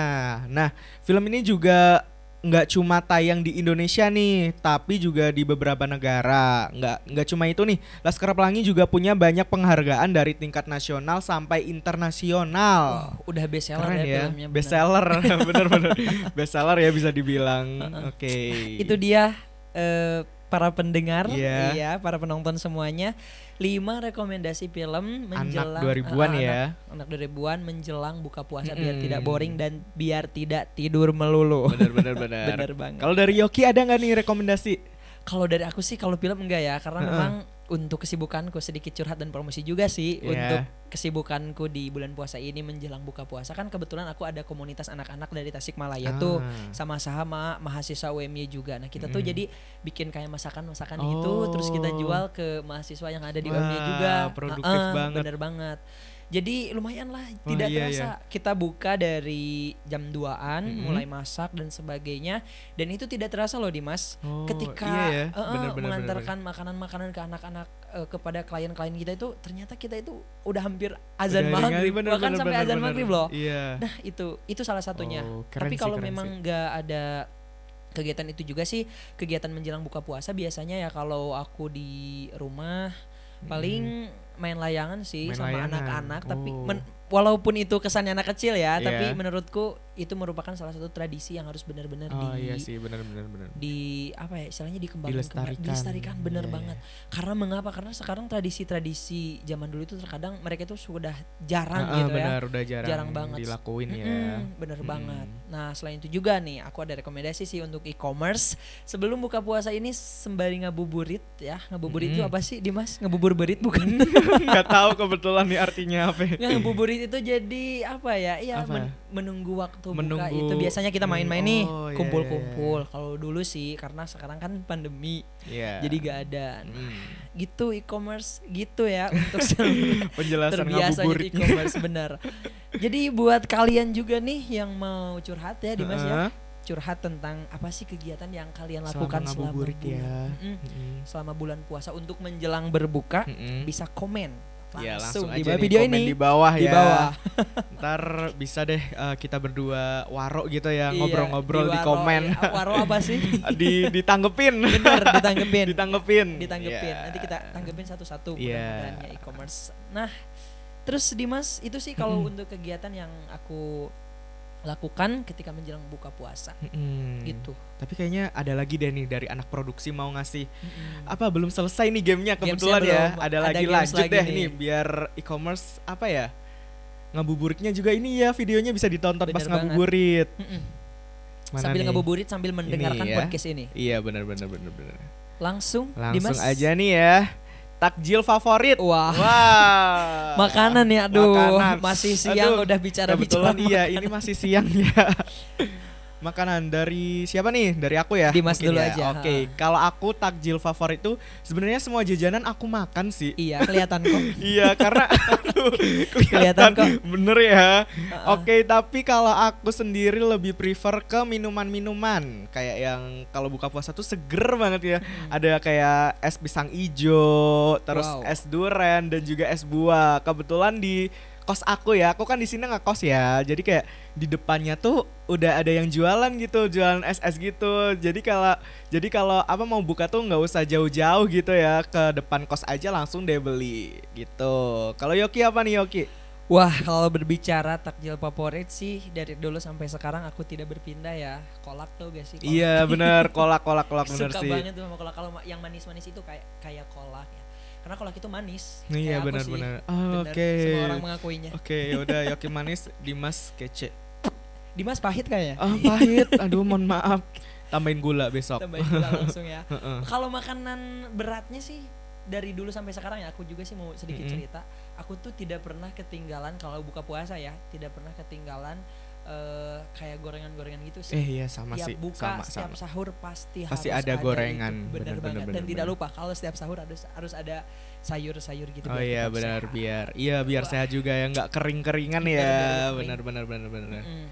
[SPEAKER 1] Nah film ini juga nggak cuma tayang di Indonesia nih, tapi juga di beberapa negara. Nggak nggak cuma itu nih, Laskar Pelangi juga punya banyak penghargaan dari tingkat nasional sampai internasional.
[SPEAKER 2] Oh, udah best seller
[SPEAKER 1] Keren ya, ya. best seller, bener-bener best seller ya bisa dibilang. Oke. Okay.
[SPEAKER 2] Itu dia uh, para pendengar, yeah. ya, para penonton semuanya lima rekomendasi film menjelang
[SPEAKER 1] anak 2000-an uh, ya.
[SPEAKER 2] Anak, anak 2000-an menjelang buka puasa mm. biar tidak boring dan biar tidak tidur melulu.
[SPEAKER 1] Benar benar benar.
[SPEAKER 2] benar banget.
[SPEAKER 1] Kalau dari Yoki ada nggak nih rekomendasi?
[SPEAKER 2] Kalau dari aku sih kalau film enggak ya karena uh -uh. memang untuk kesibukanku sedikit curhat dan promosi juga sih yeah. untuk kesibukanku di bulan puasa ini menjelang buka puasa kan kebetulan aku ada komunitas anak-anak dari Tasikmalaya ah. tuh sama-sama mahasiswa UMY juga. Nah, kita mm. tuh jadi bikin kayak masakan-masakan oh. gitu terus kita jual ke mahasiswa yang ada di Wah, UMY juga.
[SPEAKER 1] Produktif uh, banget.
[SPEAKER 2] Bener banget. Jadi lumayan lah, oh, tidak iya, terasa. Iya. Kita buka dari jam 2-an, mm -hmm. mulai masak dan sebagainya dan itu tidak terasa loh Dimas. Oh, ketika iya ya. uh, bener, bener, mengantarkan makanan-makanan ke anak-anak uh, kepada klien-klien kita itu ternyata kita itu udah hampir azan maghrib bahkan bener, sampai bener, azan bener. maghrib loh.
[SPEAKER 1] Iya.
[SPEAKER 2] Nah, itu itu salah satunya. Oh, Tapi kalau memang nggak ada kegiatan itu juga sih kegiatan menjelang buka puasa biasanya ya kalau aku di rumah paling main layangan sih main sama anak-anak oh. tapi men walaupun itu kesannya anak kecil ya, yeah. tapi menurutku itu merupakan salah satu tradisi yang harus benar-benar
[SPEAKER 1] oh,
[SPEAKER 2] di
[SPEAKER 1] iya sih, benar benar benar.
[SPEAKER 2] Di apa ya istilahnya dikembangkan
[SPEAKER 1] dilestarikan,
[SPEAKER 2] dilestarikan benar yeah, banget. Yeah. Karena mengapa? Karena sekarang tradisi-tradisi zaman dulu itu terkadang mereka itu sudah jarang uh, gitu
[SPEAKER 1] benar,
[SPEAKER 2] ya.
[SPEAKER 1] udah jarang,
[SPEAKER 2] jarang banget
[SPEAKER 1] dilakuin
[SPEAKER 2] mm
[SPEAKER 1] -hmm, ya.
[SPEAKER 2] Bener mm. banget. Nah, selain itu juga nih aku ada rekomendasi sih untuk e-commerce. Sebelum buka puasa ini sembari ngabuburit ya. Ngabuburit mm. itu apa sih Dimas? Ngabubur berit bukan?
[SPEAKER 1] Nggak tahu kebetulan nih artinya apa.
[SPEAKER 2] Ngabuburit itu jadi apa ya? Iya men menunggu waktu menunggu. buka itu biasanya kita main-main nih oh, iya, kumpul-kumpul. Yeah, yeah. Kalau dulu sih karena sekarang kan pandemi. Yeah. Jadi gak ada. Nah, mm. gitu e-commerce gitu ya untuk
[SPEAKER 1] penjelasan
[SPEAKER 2] terbiasa e-commerce benar. Jadi buat kalian juga nih yang mau curhat ya Dimas uh -huh. ya curhat tentang apa sih kegiatan yang kalian lakukan selama, selama bulan
[SPEAKER 1] ya.
[SPEAKER 2] mm -mm. selama bulan puasa untuk menjelang berbuka mm -mm. bisa komen
[SPEAKER 1] langsung, ya, langsung di bawah video ini di bawah
[SPEAKER 2] di
[SPEAKER 1] ya.
[SPEAKER 2] bawah.
[SPEAKER 1] Ntar bisa deh uh, kita berdua waro gitu ya iya, ngobrol-ngobrol iya, di, di komen.
[SPEAKER 2] Ya. Waro apa sih?
[SPEAKER 1] di ditanggepin.
[SPEAKER 2] Bener, ditanggepin.
[SPEAKER 1] ditanggepin.
[SPEAKER 2] Ditanggepin. Yeah. Nanti kita tanggepin satu-satu
[SPEAKER 1] yeah.
[SPEAKER 2] ya e-commerce. Nah, terus Dimas itu sih kalau hmm. untuk kegiatan yang aku lakukan ketika menjelang buka puasa hmm. gitu.
[SPEAKER 1] Tapi kayaknya ada lagi deh nih dari anak produksi mau ngasih hmm. apa belum selesai nih gamenya kebetulan ya ada, ada lagi lanjut lagi deh nih. nih biar e-commerce apa ya ngabuburitnya juga ini ya videonya bisa ditonton Bener pas banget. ngabuburit. Hmm.
[SPEAKER 2] sambil nih? ngabuburit sambil mendengarkan
[SPEAKER 1] ini
[SPEAKER 2] ya. podcast ini.
[SPEAKER 1] Iya benar benar benar benar.
[SPEAKER 2] Langsung
[SPEAKER 1] langsung Dimas. aja nih ya takjil favorit.
[SPEAKER 2] Wah. Wah. Makanan ya, aduh. Makanan. Masih siang aduh, udah bicara-bicara.
[SPEAKER 1] Kebetulan iya, ini masih siang ya. Makanan dari siapa nih? Dari aku ya.
[SPEAKER 2] Dimas
[SPEAKER 1] mungkin
[SPEAKER 2] dulu
[SPEAKER 1] ya.
[SPEAKER 2] aja,
[SPEAKER 1] Oke,
[SPEAKER 2] ha.
[SPEAKER 1] kalau aku takjil favorit itu sebenarnya semua jajanan aku makan sih.
[SPEAKER 2] Iya, kelihatan kok.
[SPEAKER 1] iya, karena aduh,
[SPEAKER 2] Kelihatan kok.
[SPEAKER 1] Bener ya.
[SPEAKER 2] Ha-ha.
[SPEAKER 1] Oke, tapi kalau aku sendiri lebih prefer ke minuman-minuman kayak yang kalau buka puasa tuh seger banget ya. Ada kayak es pisang ijo, terus
[SPEAKER 2] Wow.
[SPEAKER 1] es duren dan juga es buah. Kebetulan di kos aku ya, aku kan di sini nggak kos ya. Jadi kayak di depannya tuh udah ada yang jualan gitu, jualan es-es gitu. Jadi kalau jadi kalau apa mau buka tuh nggak usah jauh-jauh gitu ya, ke depan kos aja langsung deh beli gitu. Kalau Yoki apa nih Yoki?
[SPEAKER 2] Wah, kalau berbicara takjil favorit sih dari dulu sampai sekarang aku tidak berpindah ya. Kolak tuh gak sih? Kolak.
[SPEAKER 1] Iya bener kolak kolak kolak bener
[SPEAKER 2] Suka
[SPEAKER 1] sih.
[SPEAKER 2] banget tuh sama kolak. Kalau yang manis-manis itu kayak kayak kolak ya. Karena kolak itu manis.
[SPEAKER 1] Iya
[SPEAKER 2] Kayak aku
[SPEAKER 1] benar
[SPEAKER 2] sih.
[SPEAKER 1] benar.
[SPEAKER 2] Bener,
[SPEAKER 1] Oke.
[SPEAKER 2] Semua orang mengakuinya.
[SPEAKER 1] Oke ya udah Yoki manis, Dimas kece.
[SPEAKER 2] Dimas pahit kayaknya.
[SPEAKER 1] Ah pahit, aduh mohon maaf. Tambahin gula besok.
[SPEAKER 2] Tambahin gula langsung ya. Kalau makanan beratnya sih dari dulu sampai sekarang ya aku juga sih mau sedikit
[SPEAKER 1] Mm-mm.
[SPEAKER 2] cerita. Aku tuh tidak pernah ketinggalan kalau buka puasa ya, tidak pernah ketinggalan eh, kayak gorengan-gorengan gitu sih.
[SPEAKER 1] eh iya sama
[SPEAKER 2] Tiap
[SPEAKER 1] sih.
[SPEAKER 2] buka,
[SPEAKER 1] sama
[SPEAKER 2] setiap
[SPEAKER 1] sama.
[SPEAKER 2] sahur pasti,
[SPEAKER 1] Pasti
[SPEAKER 2] harus
[SPEAKER 1] ada gorengan.
[SPEAKER 2] itu. Bener,
[SPEAKER 1] Bener, bener,
[SPEAKER 2] banget.
[SPEAKER 1] bener,
[SPEAKER 2] Dan tidak
[SPEAKER 1] bener.
[SPEAKER 2] lupa kalau setiap sahur harus harus ada sayur-sayur gitu.
[SPEAKER 1] Oh iya benar biar iya biar
[SPEAKER 2] Wah.
[SPEAKER 1] sehat juga ya nggak kering-keringan ya. Benar benar benar benar.
[SPEAKER 2] Mm.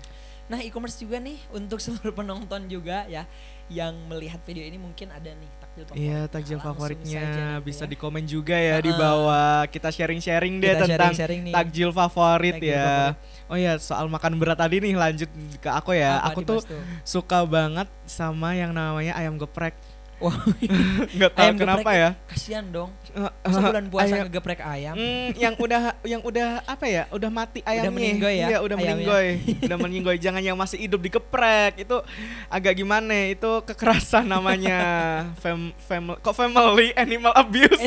[SPEAKER 2] Nah e-commerce juga nih untuk seluruh penonton juga ya yang melihat video ini mungkin ada nih takjil favorit.
[SPEAKER 1] Iya takjil favoritnya
[SPEAKER 2] saja nanti
[SPEAKER 1] bisa
[SPEAKER 2] ya.
[SPEAKER 1] di komen juga ya di
[SPEAKER 2] Heeh.
[SPEAKER 1] bawah. Kita sharing-sharing deh
[SPEAKER 2] Kita
[SPEAKER 1] tentang
[SPEAKER 2] nih.
[SPEAKER 1] takjil favorit
[SPEAKER 2] Takjil
[SPEAKER 1] ya.
[SPEAKER 2] favorit.
[SPEAKER 1] Oh ya soal makan berat tadi nih lanjut ke aku ya.
[SPEAKER 2] Apa,
[SPEAKER 1] aku
[SPEAKER 2] Dimas
[SPEAKER 1] tuh suka banget sama yang namanya ayam geprek.
[SPEAKER 2] Wah,
[SPEAKER 1] Nggak tahu
[SPEAKER 2] Ayam
[SPEAKER 1] kenapa
[SPEAKER 2] geprek
[SPEAKER 1] ya.
[SPEAKER 2] kasihan dong.
[SPEAKER 1] Eh,
[SPEAKER 2] Masa
[SPEAKER 1] eh,
[SPEAKER 2] bulan puasa
[SPEAKER 1] ayam-
[SPEAKER 2] ngegeprek ayam.
[SPEAKER 1] Hmm, yang udah yang udah apa ya? Udah mati ayamnya.
[SPEAKER 2] meninggoy ya
[SPEAKER 1] Iya, udah
[SPEAKER 2] ayamnya.
[SPEAKER 1] meninggoy. udah meninggoy. Jangan yang masih hidup digeprek. Itu agak gimana? Itu kekerasan namanya. Fam, family kok family animal abuse.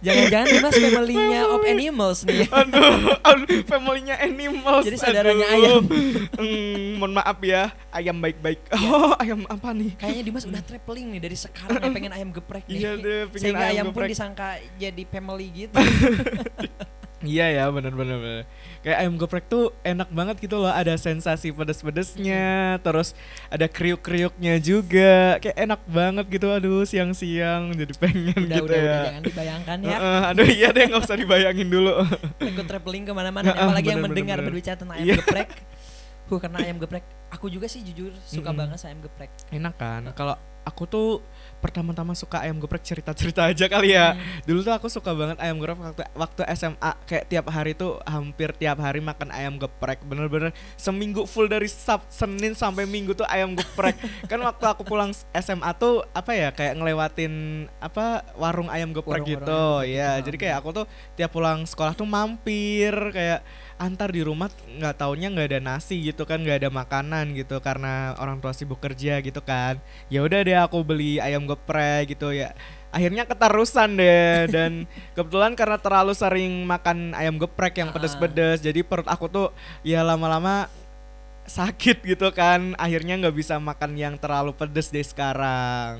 [SPEAKER 2] Jangan-jangan Dimas family-nya of animals nih.
[SPEAKER 1] aduh, aduh, family-nya animals.
[SPEAKER 2] Jadi saudaranya
[SPEAKER 1] aduh.
[SPEAKER 2] ayam.
[SPEAKER 1] Hmm, mohon maaf ya, ayam baik-baik. Oh, ayam apa nih?
[SPEAKER 2] Kayaknya Dimas udah traveling nih dari sekarang ya pengen ayam geprek nih.
[SPEAKER 1] Iya deh, pengen
[SPEAKER 2] Sehingga
[SPEAKER 1] ayam
[SPEAKER 2] ayam, pun disangka jadi family gitu.
[SPEAKER 1] Iya ya bener bener bener. Kayak ayam geprek tuh enak banget gitu loh Ada sensasi pedes-pedesnya Terus ada kriuk-kriuknya juga Kayak enak banget gitu Aduh siang-siang jadi pengen
[SPEAKER 2] udah,
[SPEAKER 1] gitu
[SPEAKER 2] udah,
[SPEAKER 1] ya
[SPEAKER 2] udah jangan dibayangkan ya.
[SPEAKER 1] Heeh, Aduh iya deh nggak usah dibayangin dulu
[SPEAKER 2] Ikut traveling ke
[SPEAKER 1] mana-mana.
[SPEAKER 2] Apalagi yang
[SPEAKER 1] bener,
[SPEAKER 2] mendengar
[SPEAKER 1] bener,
[SPEAKER 2] berbicara tentang ayam
[SPEAKER 1] Iya.
[SPEAKER 2] geprek. Huh, karena ayam geprek. Aku juga sih jujur suka
[SPEAKER 1] Mm-mm.
[SPEAKER 2] banget sama ayam geprek.
[SPEAKER 1] Enak kan Kalau aku tuh pertama-tama suka ayam geprek cerita-cerita aja kali ya
[SPEAKER 2] Hmm.
[SPEAKER 1] Dulu tuh aku suka banget ayam geprek waktu, waktu SMA Kayak tiap hari tuh hampir tiap hari makan ayam geprek Bener-bener seminggu full dari Sab Senin sampai Minggu tuh ayam geprek Kan waktu aku pulang SMA tuh apa ya kayak ngelewatin apa warung ayam geprek
[SPEAKER 2] Warung-warung
[SPEAKER 1] gitu
[SPEAKER 2] ayam geprek
[SPEAKER 1] Ya
[SPEAKER 2] gitu,
[SPEAKER 1] jadi kayak aku tuh tiap pulang sekolah tuh mampir Kayak antar di rumah nggak taunya nggak ada nasi gitu kan nggak ada makanan gitu karena orang tua sibuk kerja gitu kan. Ya udah deh aku beli ayam geprek gitu ya. Akhirnya ketarusan deh. Dan kebetulan karena terlalu sering makan ayam geprek yang pedes-pedes jadi perut aku tuh ya lama-lama sakit gitu kan akhirnya nggak bisa makan yang terlalu pedes deh sekarang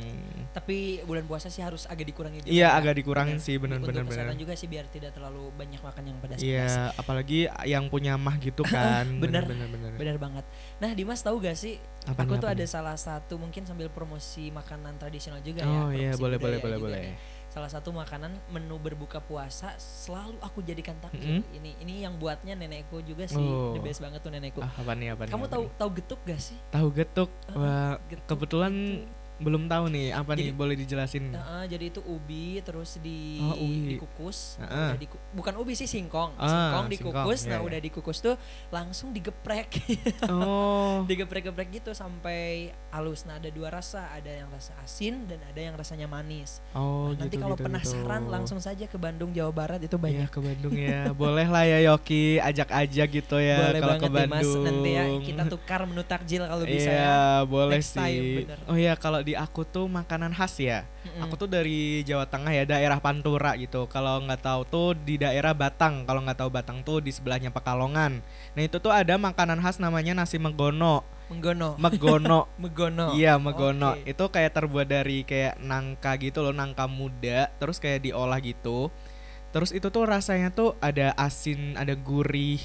[SPEAKER 2] Tapi bulan puasa sih harus agak dikurangi juga.
[SPEAKER 1] iya
[SPEAKER 2] ya.
[SPEAKER 1] agak dikurangin
[SPEAKER 2] Bener.
[SPEAKER 1] sih
[SPEAKER 2] Untuk kesehatan
[SPEAKER 1] bener
[SPEAKER 2] juga sih biar tidak terlalu banyak makan yang pedas-pedas.
[SPEAKER 1] iya apalagi yang punya mah gitu kan
[SPEAKER 2] Bener.
[SPEAKER 1] bener bener
[SPEAKER 2] Benar banget. Nah, Dimas tahu gak sih?
[SPEAKER 1] Apa
[SPEAKER 2] aku
[SPEAKER 1] nih,
[SPEAKER 2] tuh ada
[SPEAKER 1] nih?
[SPEAKER 2] salah satu mungkin sambil promosi makanan tradisional juga ya.
[SPEAKER 1] oh iya
[SPEAKER 2] promosi
[SPEAKER 1] boleh boleh boleh boleh
[SPEAKER 2] nih. Salah satu makanan menu berbuka puasa selalu aku jadikan takjil.
[SPEAKER 1] Mm-mm.
[SPEAKER 2] Ini ini yang buatnya nenekku juga sih.
[SPEAKER 1] Oh.
[SPEAKER 2] The best banget tuh nenekku.
[SPEAKER 1] ah, apa nih apa nih
[SPEAKER 2] Kamu tahu tahu getuk gak sih?
[SPEAKER 1] tahu getuk wah
[SPEAKER 2] getuk
[SPEAKER 1] kebetulan
[SPEAKER 2] itu.
[SPEAKER 1] Belum tahu nih apa nih
[SPEAKER 2] Jadi-
[SPEAKER 1] boleh dijelasin
[SPEAKER 2] Heeh, jadi itu ubi terus di
[SPEAKER 1] Oh, ubi.
[SPEAKER 2] dikukus. Nah,
[SPEAKER 1] Heeh.
[SPEAKER 2] udah diku- bukan ubi sih singkong.
[SPEAKER 1] Ah,
[SPEAKER 2] singkong
[SPEAKER 1] singkong,
[SPEAKER 2] dikukus.
[SPEAKER 1] iya,
[SPEAKER 2] nah,
[SPEAKER 1] iya.
[SPEAKER 2] udah dikukus tuh langsung digeprek.
[SPEAKER 1] oh
[SPEAKER 2] digeprek-geprek gitu sampai halus. Nah, ada dua rasa, ada yang rasa asin dan ada yang rasanya manis.
[SPEAKER 1] oh
[SPEAKER 2] Nah, nanti
[SPEAKER 1] gitu,
[SPEAKER 2] kalau
[SPEAKER 1] gitu,
[SPEAKER 2] penasaran
[SPEAKER 1] gitu.
[SPEAKER 2] langsung saja ke Bandung, Jawa Barat itu
[SPEAKER 1] Iya
[SPEAKER 2] banyak.
[SPEAKER 1] ke Bandung ya boleh lah ya Yoki ajak-ajak gitu ya
[SPEAKER 2] Boleh
[SPEAKER 1] kalau ke
[SPEAKER 2] deh Mas,
[SPEAKER 1] Bandung
[SPEAKER 2] nanti ya kita tukar menu takjil kalau bisa
[SPEAKER 1] iya
[SPEAKER 2] ya.
[SPEAKER 1] boleh
[SPEAKER 2] Next
[SPEAKER 1] sih
[SPEAKER 2] time, bener.
[SPEAKER 1] oh iya kalau di aku tuh makanan khas ya
[SPEAKER 2] Mm-mm.
[SPEAKER 1] Aku tuh dari Jawa Tengah ya, daerah Pantura gitu. Kalau nggak tahu tuh di daerah Batang. Kalau nggak tahu Batang tuh di sebelahnya Pekalongan. Nah itu tuh ada makanan khas namanya nasi megono.
[SPEAKER 2] Menggono.
[SPEAKER 1] Megono.
[SPEAKER 2] Megono.
[SPEAKER 1] Iya megono.
[SPEAKER 2] Oke.
[SPEAKER 1] Itu kayak terbuat dari kayak nangka gitu loh, nangka muda. Terus kayak diolah gitu. Terus itu tuh rasanya tuh ada asin, ada gurih.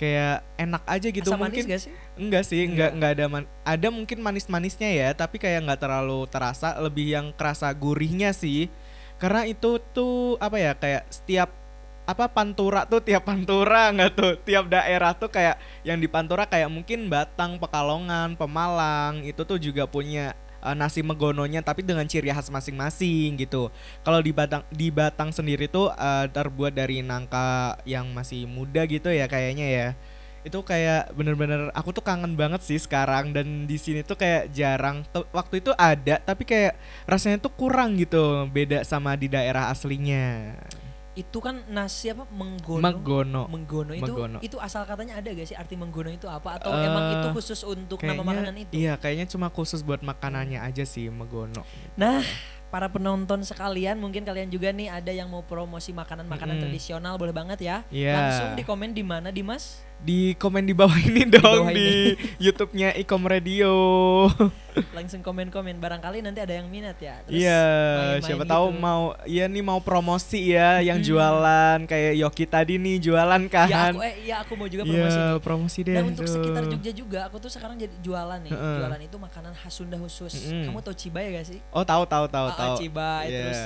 [SPEAKER 1] Kayak enak aja gitu
[SPEAKER 2] Asam manis
[SPEAKER 1] mungkin
[SPEAKER 2] gak sih?
[SPEAKER 1] enggak sih
[SPEAKER 2] Enggak.
[SPEAKER 1] enggak enggak ada man, ada mungkin manis-manisnya ya tapi kayak nggak terlalu terasa lebih yang kerasa gurihnya sih karena itu tuh apa ya kayak setiap apa pantura tuh tiap pantura nggak tuh tiap daerah tuh kayak yang di pantura kayak mungkin Batang Pekalongan Pemalang itu tuh juga punya eh, nasi megononya tapi dengan ciri khas masing-masing gitu. Kalau di Batang di Batang sendiri tuh eh, terbuat dari nangka yang masih muda gitu ya kayaknya ya. Itu kayak bener-bener aku tuh kangen banget sih sekarang dan di sini tuh kayak jarang. Waktu itu ada tapi kayak rasanya tuh kurang gitu beda sama di daerah aslinya
[SPEAKER 2] Itu kan nasi apa menggono.
[SPEAKER 1] Megono
[SPEAKER 2] Menggono itu
[SPEAKER 1] Megono.
[SPEAKER 2] itu asal katanya ada gak sih arti menggono itu apa atau
[SPEAKER 1] Eh,
[SPEAKER 2] emang itu khusus untuk nama
[SPEAKER 1] Kayaknya-
[SPEAKER 2] makanan itu?
[SPEAKER 1] Iya kayaknya cuma khusus buat makanannya aja sih megono
[SPEAKER 2] Nah, para penonton sekalian, mungkin kalian juga nih ada yang mau promosi makanan-makanan
[SPEAKER 1] Mm-mm.
[SPEAKER 2] tradisional boleh banget ya.
[SPEAKER 1] Iya.
[SPEAKER 2] Langsung di komen di mana Dimas?
[SPEAKER 1] Di komen di bawah ini dong
[SPEAKER 2] bawah
[SPEAKER 1] di, YouTube-nya Ikom Radio
[SPEAKER 2] Langsung komen-komen barangkali nanti ada yang minat ya. Terus
[SPEAKER 1] Iya,
[SPEAKER 2] main-main
[SPEAKER 1] siapa
[SPEAKER 2] gitu.
[SPEAKER 1] tahu mau iya nih mau promosi ya yang
[SPEAKER 2] Hmm.
[SPEAKER 1] jualan kayak Yoki tadi nih jualan kan.
[SPEAKER 2] Ya aku eh ya aku mau juga promosi
[SPEAKER 1] Iya,
[SPEAKER 2] nih.
[SPEAKER 1] promosi deh.
[SPEAKER 2] Dan untuk
[SPEAKER 1] tuh.
[SPEAKER 2] sekitar Jogja juga, aku tuh sekarang jadi jualan nih.
[SPEAKER 1] Heeh.
[SPEAKER 2] Jualan itu makanan khas Sunda khusus.
[SPEAKER 1] Mm-mm.
[SPEAKER 2] Kamu tahu cibai gak sih?
[SPEAKER 1] Oh, tahu tahu tahu
[SPEAKER 2] Ah, ah,
[SPEAKER 1] tahu.
[SPEAKER 2] cibai
[SPEAKER 1] Iya.
[SPEAKER 2] terus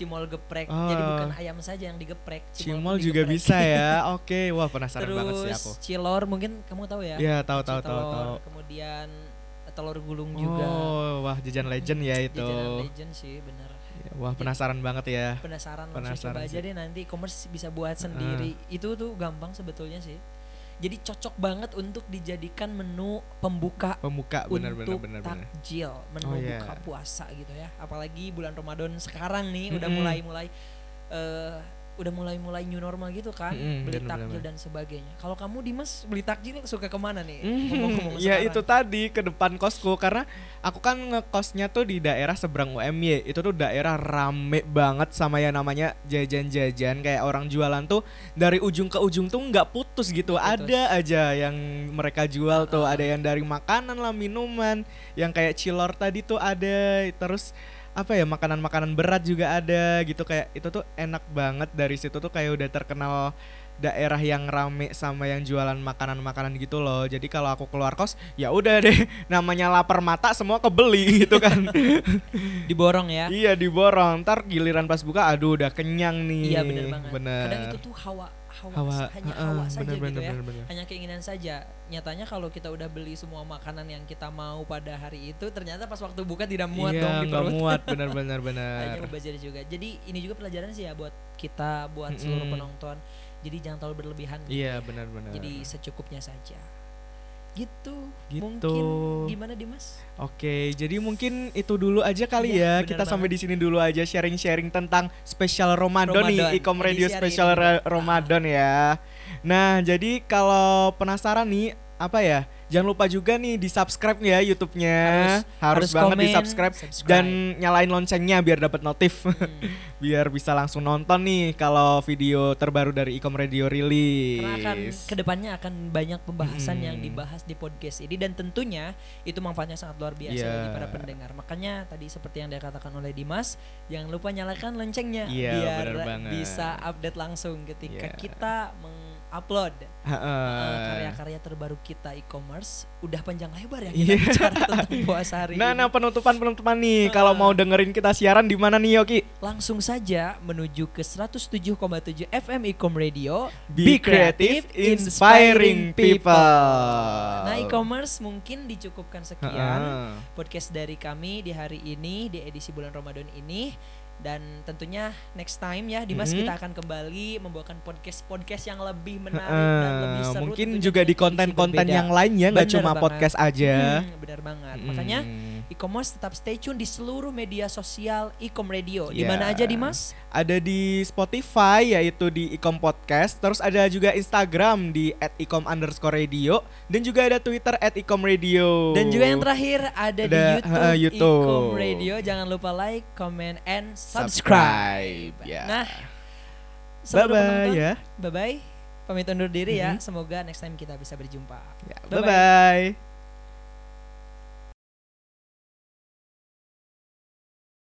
[SPEAKER 2] cimol geprek.
[SPEAKER 1] Oh.
[SPEAKER 2] Jadi bukan ayam saja yang digeprek,
[SPEAKER 1] Cimol
[SPEAKER 2] pun
[SPEAKER 1] juga
[SPEAKER 2] digeprek.
[SPEAKER 1] bisa ya. Oke, wah penasaran
[SPEAKER 2] Terus
[SPEAKER 1] banget sih aku.
[SPEAKER 2] cilor mungkin kamu tahu ya?
[SPEAKER 1] Iya, tahu tahu tahu tahu.
[SPEAKER 2] Kemudian eh, telur gulung juga.
[SPEAKER 1] Oh, wah jajan legend ya itu.
[SPEAKER 2] Jajanan legend sih bener.
[SPEAKER 1] Ya, Wah, penasaran banget ya.
[SPEAKER 2] Penasaran
[SPEAKER 1] Penasaran
[SPEAKER 2] coba aja
[SPEAKER 1] sih.
[SPEAKER 2] deh nanti e-commerce bisa buat sendiri. Itu tuh gampang sebetulnya sih. Jadi cocok banget untuk dijadikan menu pembuka
[SPEAKER 1] Pembuka benar
[SPEAKER 2] untuk
[SPEAKER 1] benar benar.
[SPEAKER 2] takjil, menu
[SPEAKER 1] Oh, iya.
[SPEAKER 2] buka puasa gitu ya. Apalagi bulan Ramadan sekarang nih udah
[SPEAKER 1] Mm-mm.
[SPEAKER 2] mulai-mulai eh udah mulai-mulai new normal gitu kan,
[SPEAKER 1] Mm-mm,
[SPEAKER 2] beli
[SPEAKER 1] bener,
[SPEAKER 2] takjil
[SPEAKER 1] bener.
[SPEAKER 2] dan sebagainya. Kalau kamu Dimas beli takjil suka ke mana
[SPEAKER 1] nih?
[SPEAKER 2] Ngomong-ngomong
[SPEAKER 1] ya
[SPEAKER 2] sekarang.
[SPEAKER 1] itu tadi ke depan kosku karena aku kan ngekosnya tuh di daerah seberang UMY itu tuh daerah rame banget sama yang namanya jajan-jajan kayak orang jualan tuh dari ujung ke ujung tuh nggak putus gitu
[SPEAKER 2] putus.
[SPEAKER 1] ada aja yang mereka jual tuh
[SPEAKER 2] Uh-uh.
[SPEAKER 1] ada yang dari makanan lah minuman yang kayak cilor tadi tuh ada terus apa ya makanan-makanan berat juga ada gitu kayak itu tuh enak banget dari situ tuh kayak udah terkenal daerah yang rame sama yang jualan makanan-makanan gitu loh. Jadi kalau aku keluar kos, ya udah deh, namanya lapar mata semua kebeli gitu kan.
[SPEAKER 2] diborong ya.
[SPEAKER 1] iya diborong. Ntar giliran pas buka, aduh udah kenyang nih.
[SPEAKER 2] Iya bener banget.
[SPEAKER 1] Bener.
[SPEAKER 2] Kadang itu tuh hawa hawa,
[SPEAKER 1] Hawa,
[SPEAKER 2] hanya
[SPEAKER 1] heeh,
[SPEAKER 2] hawa saja
[SPEAKER 1] bener,
[SPEAKER 2] gitu
[SPEAKER 1] bener,
[SPEAKER 2] ya.
[SPEAKER 1] bener, bener.
[SPEAKER 2] Hanya keinginan saja. Nyatanya kalau kita udah beli semua makanan yang kita mau pada hari itu, ternyata pas waktu buka tidak muat
[SPEAKER 1] iya,
[SPEAKER 2] dong di perut.
[SPEAKER 1] muat, bener-bener
[SPEAKER 2] Akhirnya
[SPEAKER 1] bener.
[SPEAKER 2] mubazir juga. Jadi ini juga pelajaran sih ya buat kita, buat seluruh
[SPEAKER 1] Mm-mm.
[SPEAKER 2] penonton. Jadi jangan terlalu berlebihan. gitu
[SPEAKER 1] Iya
[SPEAKER 2] ya.
[SPEAKER 1] bener-bener.
[SPEAKER 2] Jadi secukupnya saja. Gitu.
[SPEAKER 1] Gitu.
[SPEAKER 2] Mungkin gimana Dimas?
[SPEAKER 1] Oke, jadi mungkin itu dulu aja kali
[SPEAKER 2] Iya,
[SPEAKER 1] ya.
[SPEAKER 2] bener
[SPEAKER 1] Kita sampai
[SPEAKER 2] banget.
[SPEAKER 1] di sini dulu aja sharing-sharing tentang spesial Ramadan,
[SPEAKER 2] Ramadan,
[SPEAKER 1] nih, Ikom Radio spesial Ramadan ya. Nah, jadi kalau penasaran nih apa ya? Jangan lupa juga nih di subscribe ya YouTube-nya. Harus,
[SPEAKER 2] harus
[SPEAKER 1] banget di
[SPEAKER 2] komen,
[SPEAKER 1] subscribe
[SPEAKER 2] subscribe.
[SPEAKER 1] dan nyalain loncengnya biar dapat notif,
[SPEAKER 2] Hmm.
[SPEAKER 1] biar bisa langsung nonton nih kalau video terbaru dari Ikom Radio rilis.
[SPEAKER 2] Karena akan ke depannya akan banyak pembahasan
[SPEAKER 1] Mm-mm.
[SPEAKER 2] yang dibahas di podcast ini dan tentunya itu manfaatnya sangat luar biasa
[SPEAKER 1] Iya.
[SPEAKER 2] bagi para pendengar. Makanya tadi seperti yang dikatakan oleh Dimas, jangan lupa nyalakan loncengnya
[SPEAKER 1] Iya,
[SPEAKER 2] biar
[SPEAKER 1] banget.
[SPEAKER 2] bisa update langsung ketika
[SPEAKER 1] Iya.
[SPEAKER 2] kita mengupload
[SPEAKER 1] Heeh.
[SPEAKER 2] uh, karya-karya terbaru kita e-commerce. Udah panjang lebar ya kita bicara tentang puasa hari
[SPEAKER 1] Nah,
[SPEAKER 2] ini.
[SPEAKER 1] nah penutupan penutupan nih. Kalau
[SPEAKER 2] Ah.
[SPEAKER 1] mau dengerin kita siaran di mana nih Yoki?
[SPEAKER 2] Langsung saja menuju ke 107,7 FM Ecom Radio.
[SPEAKER 1] Be creative, inspiring people.
[SPEAKER 2] Nah, e-commerce mungkin dicukupkan sekian
[SPEAKER 1] Heeh.
[SPEAKER 2] podcast dari kami di hari ini di edisi bulan Ramadan ini dan tentunya next time ya Dimas
[SPEAKER 1] Mhm.
[SPEAKER 2] kita akan kembali membawakan podcast-podcast yang lebih menarik
[SPEAKER 1] Heeh,
[SPEAKER 2] dan lebih seru
[SPEAKER 1] mungkin juga di konten-konten yang lain ya, nggak cuma
[SPEAKER 2] banget.
[SPEAKER 1] podcast aja.
[SPEAKER 2] Hmm, benar banget.
[SPEAKER 1] Mm.
[SPEAKER 2] Makanya e-commerce tetap stay tune di seluruh media sosial e-com radio. Di
[SPEAKER 1] Ya.
[SPEAKER 2] mana aja Dimas?
[SPEAKER 1] ada di Spotify yaitu di Ikom Podcast, terus ada juga Instagram di @ikom underscore radio dan juga ada Twitter @ikom radio.
[SPEAKER 2] Dan juga yang terakhir ada, di
[SPEAKER 1] Ada,
[SPEAKER 2] YouTube,
[SPEAKER 1] uh, YouTube.
[SPEAKER 2] Ecom Radio. Jangan lupa like, comment, and subscribe.
[SPEAKER 1] subscribe. Ya.
[SPEAKER 2] Nah,
[SPEAKER 1] bye bye ya.
[SPEAKER 2] bye bye. Pamit undur diri ya.
[SPEAKER 1] Mhm.
[SPEAKER 2] Semoga next time kita bisa berjumpa.
[SPEAKER 1] ya
[SPEAKER 2] Bye-bye.
[SPEAKER 1] bye bye.